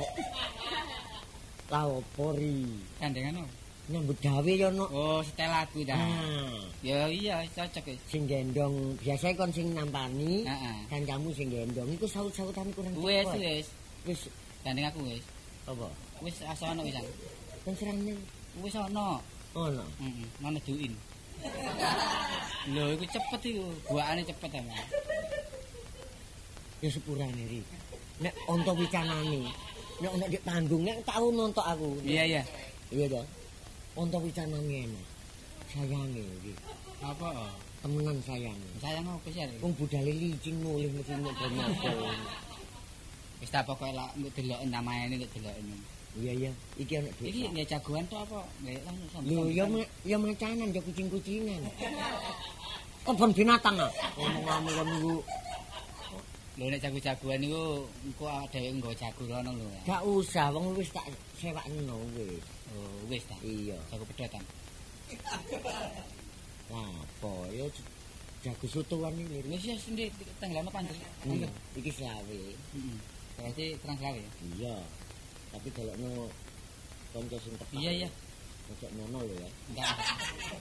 Lah opo ri? gandengan apa? Nyambut gawe ya no. Oh, setel aku dah. Ah, Ya iya cocok wis. sing gendong biasa kon sing nampani, Heeh. kancamu sing gendong iku saut-sautan kurang Wis cepet. wis. Wis Gandeng aku wis. apa? Wis asono wisan. Kon serane Wis ono. ono. Heeh, ngono duin. Lho, iku cepet iku. Buakane cepet ta, Mas. Ya sepurane ri. Nek onto wicanane, nek nek di panggung nek tau nonton aku. Iya iya. Iya toh. Onto wicanane enak. Sayange iki. Apa? Temenan sayange. Sayang apa sih? Wong budale licin mulih mesti nek bermodo. Wis tak pokoke lak mbok deloken namane nek deloken. Iya iya, iki ana Iki desa. nggih jagoan to apa? Nggih anu Lho ya ya macanan ya kucing-kucingan. Kebon binatang ah. Ngomong-ngomong kon niku Lho nek jago-jagoan niku engko dhewe nggo jago rono lho. gak usah wong wis tak sewakno wis. Oh, wis ta. Iya. Jago pedotan. Apa ya jago sotoan iki. Wis ya sendiri tanggalane panjer. Hmm, Iki selawe. Heeh. Berarti terang selawe. ya? Iya. Tapi delokno kanca sing tepat. Iya iya. Ojo ngono lho ya. Enggak.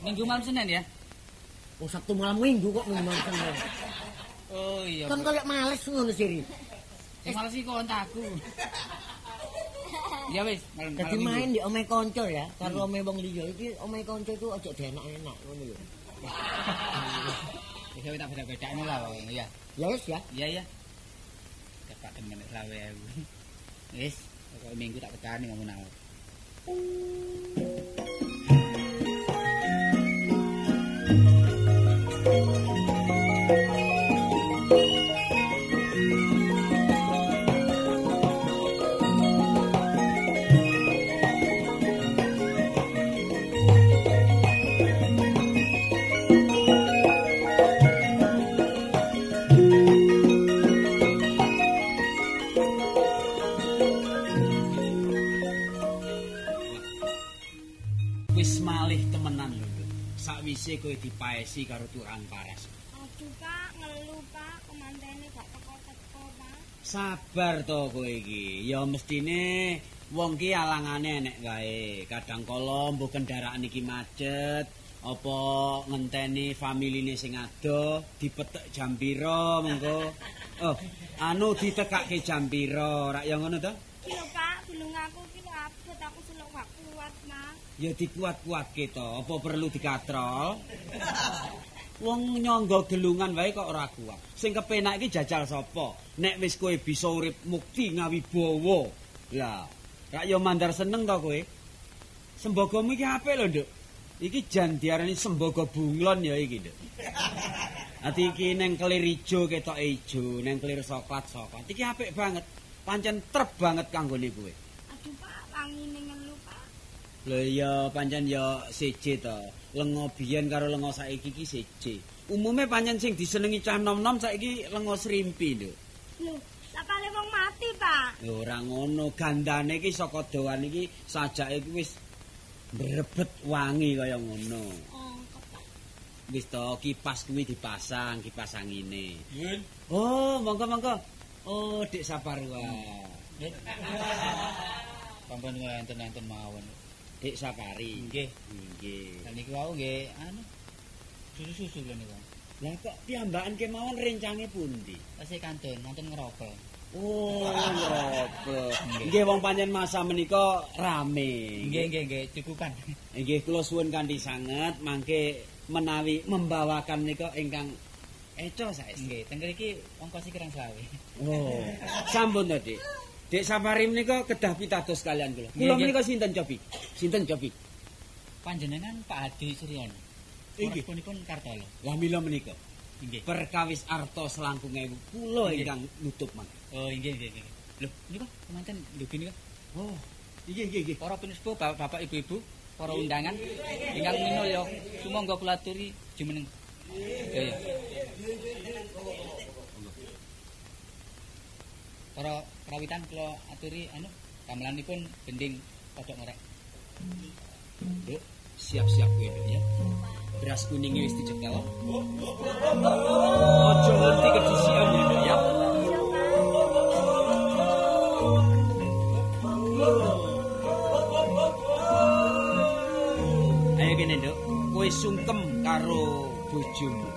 Minggu malam Senin ya? Wong Sabtu malam Minggu kok minggu malam Senin. Oh iya. Kan koyo males ngono siri. Sing males iki kontakku. Ya wis. Dadi main di omahe kanca ya, karo omahe wong liya iki omahe kanca iku aja dienak-enak ngono lho. Wis ya, tak beda-bedakno lah wong ya. Ya wis ya. Iya iya. Dapat temen selawe aku. Wis, pokoke minggu tak tekani ngomong awak. Wis Sakwise kowe dipaesi karo tukang paras. Aduh Pak, ngelu Pak, kemantene gak teko-teko Pak. Sabar to kowe iki. Ya mestine wong ki alangane enek wae. Kadang kala mbuh kendaraan iki macet, apa ngenteni familine sing adoh, dipetek jam pira mengko. Oh, anu ditekake jam pira, rak ya ngono to? Lho Pak, gunung aku ki lho abot aku selok gak kuat Mas. Ya dikuat-kuatke to, apa perlu dikatrol? Wong nyangga gelungan wae kok ora kuat. Sing kepenak iki jajal sapa? Nek wis kowe bisa urip mukti ngawibawa. Lah, rak yo mandar seneng to kowe. Sembagamu iki apik lho, Nduk. Iki jan diarani sembaga bunglon ya iki, Nduk. Ati iki neng kelir ijo ketok ijo, neng kelir soklat soklat. Iki apik banget. Pancen trep banget kanggone kowe. Aduh Pak, wangine ngelu Pak. Lho ya pancen ya siji to. Lengo biyen karo lengo saiki iki siji. Umume pancen sing disenengi cah nom-nom saiki lengo srimpi lho. Lho, sapane wong mati Pak. Ya ora ngono, gandane iki saka doan iki sajake iki wis mbrebet wangi kaya ngono. Oh. Wis to kipas kuwi dipasang, kipas angine. Yun. Oh, monggo-monggo. Oh, Dik Saparwa. Pampun enten-enten mawon. Dik Sapari. Nggih. Nggih. Dan niku wau nggih anu susu-susu lho niku. Lah kok piyambakan kemawon rencange pundi? Tasih kantun, kantun ngerokok. Oh, ngrobek. Nggih wong pancen masa menika rame. Nggih nggih nggih cukupan. Nggih kula suwun kanthi sanget mangke menawi membawakan menika ingkang eco saestu. Nggih, teng mriki ongkos kirang selawe. Oh, sampun to, Dik. Dik Sapari menika kedah pitados kalian kula. Kula menika sinten cobi? Sinten cobi? Panjenengan Pak Hadi Suryono. Inggih. Pun Kartolo. Lah mila menika Inggih. perkawis arta selangkung ewu kula ingkang nutup mangke. Oh, inggih inggih inggih. Lho, niku kemanten lho gini. Oh, nggih nggih nggih. Para pinispo bapak ibu-ibu, para undangan ingkang minul ya sumangga kula aturi jumeneng. Sedaya. Para krawitan kula aturi anu gamelanipun gending kodhok ngorek. Nduk, siap-siap Nduk ya. Beras kuningnya wis dicekel. Aja nganti kedisian ya ya. Ayo kene Nduk, kowe sungkem karo bojomu.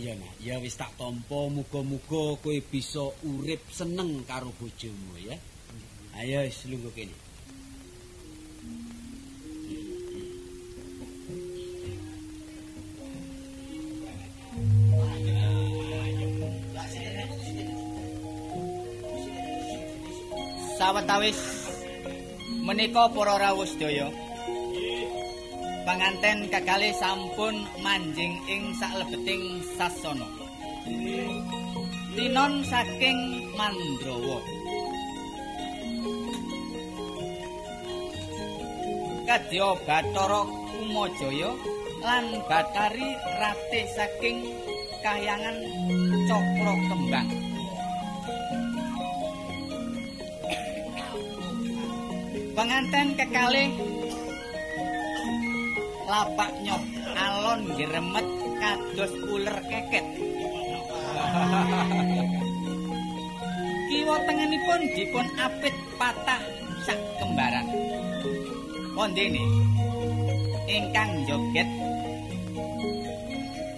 Iya nah, ya wis tak tampa muga-muga kowe bisa urip seneng karo bojomu ya. Ayo wis lungguh kene. Sawetawis menika para rawuh sedaya. Panganten kekalih sampun manjing ing saklebeting sasana. Tinon saking Mandrawa. Kadya Bathara Kumajaya lan Batari Ratih saking Kahyangan Cakra Kembang. Penganten kekalih lapak nyop alon gremet kados uler keket. Kiwa tengenipun dipun apit patah sak kembaran. Pondene ingkang joget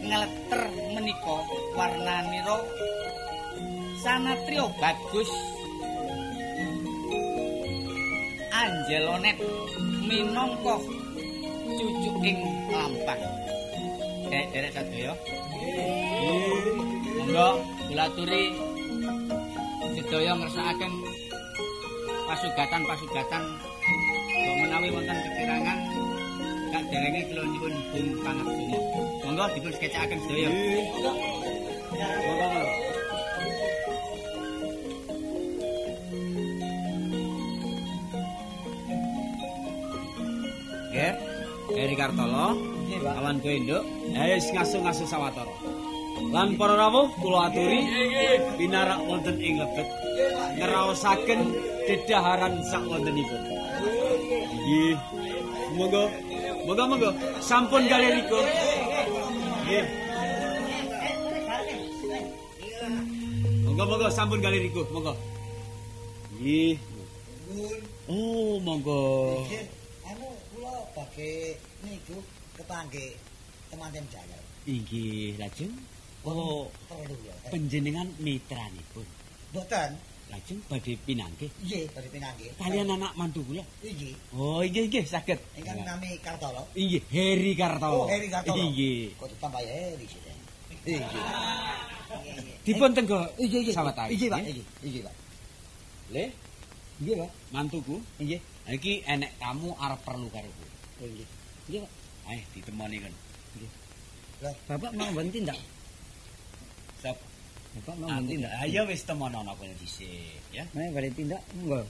ngeleter menika warnanira sanatrio bagus Angelonet minangka cucuking lampah. Dek derek sadaya. Monggo kula aturi sedaya ngersakaken pasugatan-pasugatan kok menawi wonten kekirangan kak derenge kula nyuwun bung pangabdina. Monggo dipun sketsaken sedaya. Monggo. Monggo. Kartolo. Awan kowe nduk. Ayo wis ngaso-ngaso sawetara. Lan para rawuh kula aturi pinarak wonten ing lebet ngraosaken dedaharan sak wontenipun. Nggih. Monggo. Monggo monggo. Sampun galeriko. Nggih. Monggo monggo sampun galeriko. Monggo. Nggih. Oh, monggo. Bagi niku kepangge temanten jaya. Inggih, lajeng oh Perlu ya. panjenengan mitranipun. Mboten. Lajeng badhe pinanggih Nggih, bari pinanggih. kalian anak mantu kula. Inggih. Oh, inggih inggih saged. Ingkang nami Kartolo. Inggih, Heri Kartolo. Oh, Heri Kartolo. Inggih. Kok tambah Heri sih. Inggih. Dipun tenggo inggih. sawetawis. Inggih, Pak. nggih. Inggih, inggih, Pak. Le, Inggih, Pak. mantuku, Inggih. iki enek tamu arep perlu karo kowe. Oh, inggih. Inggih, Pak. Ayo ditemoni kan. Bapak mau ganti ndak? Sop. Bapak mau ganti ndak? Ayo wis temonono kowe dhisik, ya. Nah, bari tindak monggo.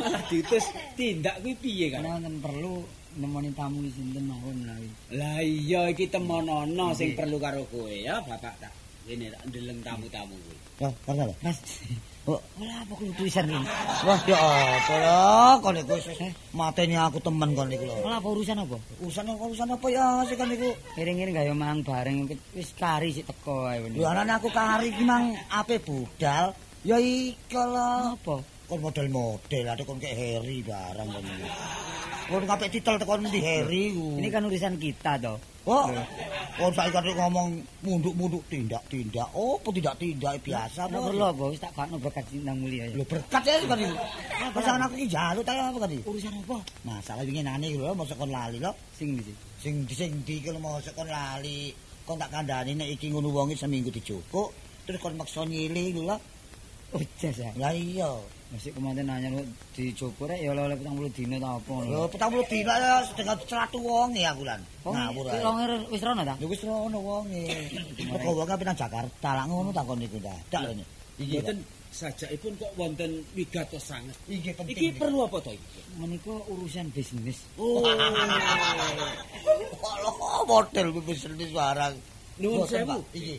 Malah diutus tindak kuwi piye kan? Wonten perlu nemoni tamu sinten mawon menawi. Lah iya iki temonono sing perlu karo kowe ya, Bapak tak. Ini ndeleng tamu-tamu kuwi. Ya, Kartolo. Mas, Oh, ora apa kulo tulisan ini. wah ya apa ya kon niku wis mateni aku temen kon niku lho. Ora apa urusan apa? Urusan urusan apa ya sih kon niku? Kering-kering gawe mang bareng wis kari sik teko ae. Lho anane aku kari ki mang ape budal. Ya iki lho. apa? Kon model-model ada kon kayak Harry barang kon niku. Kon ngape titel tekon ndi Harry. Ini kan urusan kita toh. Oh, kon saiki kan ngomong munduk-munduk tindak-tindak. Oh, apa tindak-tindak biasa Ora perlu apa wis tak kakno berkat cinta mulia ya. Lho berkat ya kan iki. Pasangan aku ki jalut ta apa kan? Urusan apa? Masalah wingi nane lho mosok kon lali lho. Sing di Sing sing di kalau mosok kon lali. Kon tak kandhani nek iki ngono wonge seminggu dijukuk, terus kon maksa nyili lho. Oh, jas ya. Lah iya. Masih kemarin nanya lu di Joko rek ya oleh petang puluh dino ta apa Lho lho. 40 dina ya sedengah 100 wong ya aku lan. Oh, Ngawur ae. Longer wis rono ta? Ya wis rono wonge. Mergo wonge apa nang Jakarta, lak ngono takon niku ta. Tak lho. Mboten sajakipun kok wonten wigatos sanget. Iki penting. Iki perlu apa to iki? Menika urusan bisnis. Oh. Lho, model bisnis barang. Nuwun sewu. Iki.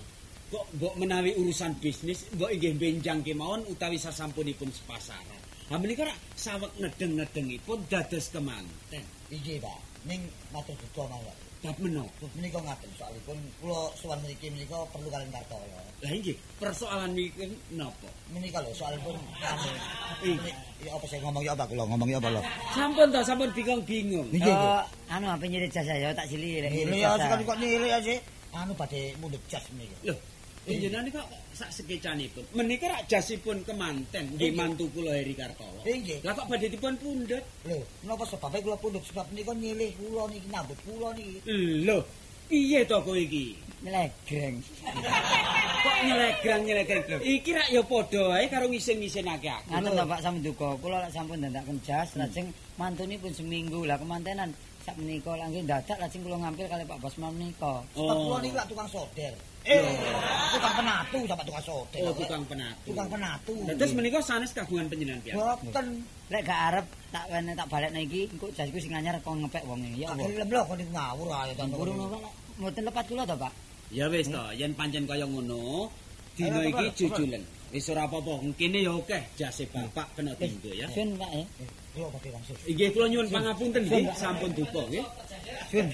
Kok mbok menawi urusan bisnis mbok inggih benjang kemawon utawi sasampunipun sepasaran. Ha menika rak saweg nedeng-nedengipun dados kemanten. Iki, Pak. Ning matur duka mawon. Bab menapa? Menika ngaten soalipun kula sowan mriki menika perlu kalian Kartoyo. Lah inggih, persoalan niki napa? Menika lho soalipun. Ih. Ya apa saya ngomong ya apa kula ngomong ya apa lho. Sampun to, sampun bingung-bingung. Nggih, nggih. Eh, anu apa nyirit jasa ya tak sili rek Ini ya sekali kok nilai ya sih. Anu badhe mundut jas menika. Lho, panjenengan kok sak sekecanipun. Menika rak jasipun kemanten nggih mantu kula Heri Kartowo. Nggih. Lah kok badhe dipun pundhut? Lho, napa sebabe kula pundhut sebab menika nyilih kula niki nyambut kula niki. Lho, piye to kowe iki? Nelegreng. Kok nyelegrang-nyelegrang. Iki rak ya padha wae karo ngisin-ngisinake aku. Ngaten to Pak sampun duka. Kula lak sampun ndandakaken jas lajeng mantune pun seminggu. Lah kemantenan sak menika lagi dadak lajeng kula ngampil kali Pak Bos menika. Sebab Oh. kula niki lak tukang soder. Eh, tukang penatu sama tukang soder. Oh, tukang penatu. Tukang penatu. Terus menika sanes kagungan panjenengan piyambak. boten Lek gak arep tak wene tak balekno iki engko jasku sing anyar kok ngepek wonge ya tak apa. gelem lho kok niku ngawur ae to. Burung apa Pak? Mboten lepat kula to Pak. Ya wis to, yen pancen kaya ngono, dina iki jujulen. Wis ora apa-apa, kene ya akeh jase bapak kena tinggo ya. Sun Pak ya. Kula badhe langsung. Inggih kula nyuwun pangapunten nggih, sampun duka nggih. Sun.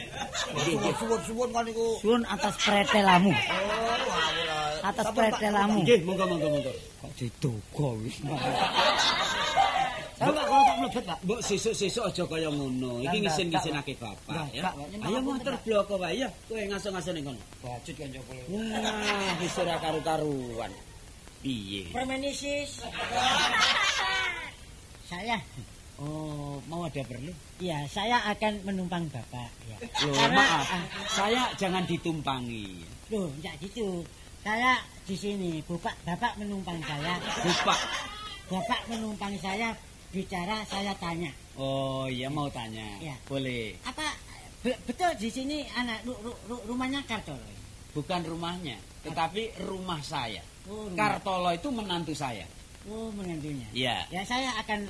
Suwun-suwun kan niku. Sun atas pretelamu. Oh, ngawur ae. Atas pretelamu. Nggih, monggo monggo monggo. Kok didogo wis. Pak kalau tak mlebet Pak. Mbok sesuk-sesuk aja kaya ngono. Iki ngisin-ngisinake bapak ya. Ayo Pak. bloko wae ya. Kowe ngaso-ngaso ning kono. Bajut kan joko. Wah, wis ora karu-karuan. Piye? Permenisis. saya, Oh, mau ada perlu? ya saya akan menumpang bapak. Ya. Loh, Karena- maaf. Saya jangan ditumpangi. Loh, enggak gitu. Saya di sini, bapak, bapak menumpang saya. Bapak. Bapak menumpang saya, bicara saya tanya. Oh, iya mau tanya. Iya. Boleh. Apa be- betul di sini anak ru- ru- ru- rumahnya Kartolo? Bukan rumahnya, tetapi rumah saya. Oh, rumah. Kartolo itu menantu saya. Oh, menantunya. Iya. Ya saya akan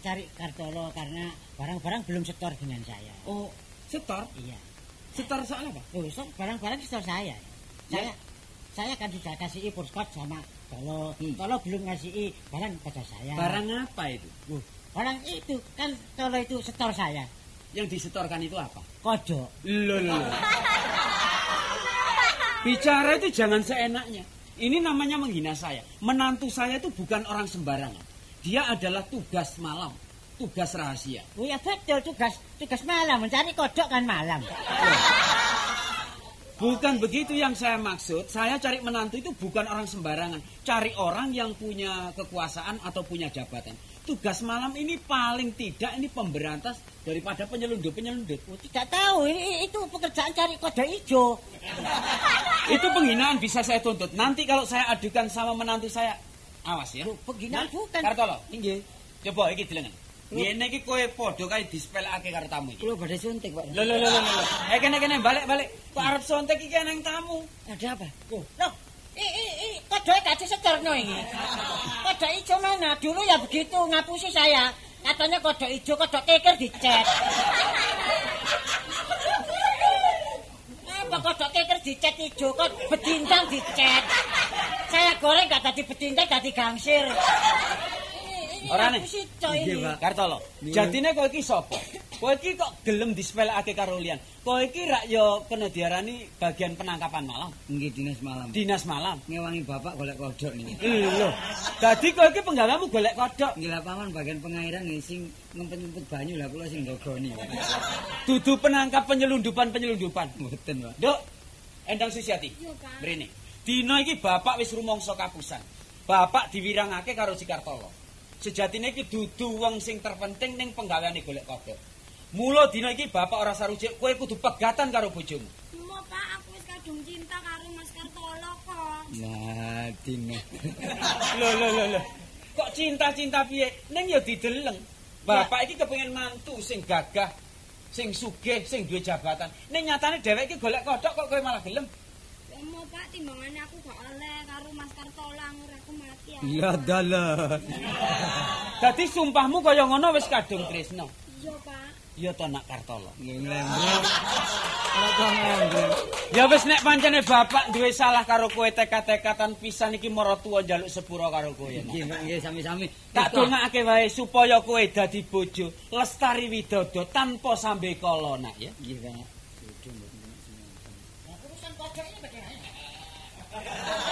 cari Kartolo karena barang-barang belum setor dengan saya. Oh, setor? Iya. Setor soal apa? Loh, so, barang-barang setor saya. Saya Ya. saya kan sudah kasih purskot sama Tolo. Hmm. Tolo belum ngasih barang pada saya. Barang apa itu? Loh, barang itu kan Tolo itu setor saya. Yang disetorkan itu apa? Loh, loh. Bicara itu jangan seenaknya. Ini namanya menghina saya. Menantu saya itu bukan orang sembarangan. Dia adalah tugas malam, tugas rahasia. Oh ya betul tugas tugas malam mencari kodok kan malam. Bukan begitu yang saya maksud. Saya cari menantu itu bukan orang sembarangan. Cari orang yang punya kekuasaan atau punya jabatan. Tugas malam ini paling tidak ini pemberantas daripada penyelundup-penyelundup. Oh, tidak tahu ini itu pekerjaan cari kodok hijau. Itu penghinaan bisa saya tuntut. Nanti kalau saya adukan sama menantu saya, awas ya. Nah, bukan. Kartolo, inggih. Coba iki dilengen. Ngene iki kowe padha kae dispelake karo tamu iki. Kulo badhe suntik Pak. Lho lho lho lho. lho. Eh kene kene balik balik. Kok arep sontek iki nang tamu. Ada apa? Loh, i i i kodoknya gak disetorno ini. Kodok hijau mana? Dulu ya begitu ngapusi saya. Katanya kodok hijau, kodok keker dicet. Apa kodok keker dicet hijau, kok bedintang dicet. Saya goreng gak tadi bedintang, tadi gangsir. Ora ini. Kartolo. Jatine kowe iki sapa? Kowe iki kok gelem dispelake karo liyan. Kowe iki rak ya kena diarani bagian penangkapan malam, Nggih dinas malam. dinas malam. Ngewangi bapak golek kodok niki. Lho. Dadi kowe iki penggawamu golek kodok. Nggih lah paman bagian pengairan nggih sing ngempet-ngempet banyu lah kula sing ndogoni. Dudu penangkap penyelundupan-penyelundupan. Mboten, Pak. Dok, Endang Susiati. Mrene. Dina iki bapak wis rumangsa kapusan. Bapak diwirangake karo Cikartolo. Sejatine iki dudu wong sing terpenting ning penggaweane golek kodok. Mula dina iki bapak ora sarujuk, kowe kudu pegatan karo bojomu. Mau Pak, aku wis kadung cinta karo Mas Kartolo kok. Nah, dina. Lho lho lho lho. Kok cinta-cinta piye? Ning ya dideleng. Bapak iki kepengin mantu sing gagah, sing sugih, sing duwe jabatan. Ning nyatane dhewek iki golek kodok kok kowe malah gelem. Lomo Pak, timbangane aku gak oleh karo Mas mati. aku. Iya dalah. Dadi sumpahmu kaya ngono wis kadung tresno. Iya Pak. Ya to nak Kartolo. Ngembleng. Ya wis nek pancene bapak duwe salah karo kowe tekad-tekatan pisan iki maratuwa njaluk sepura karo kowe. Nggih, nggih sami-sami. Tak dongakake wae supaya kowe dadi bojo lestari widodo tanpa sambe kala nak ya. Nggih, Pak. Bodoh mboten. Urusan ini bagaimana?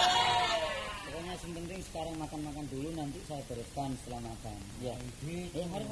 Makan-makan dulu nanti saya bereskan setelah makan. Ya. Eh, mari.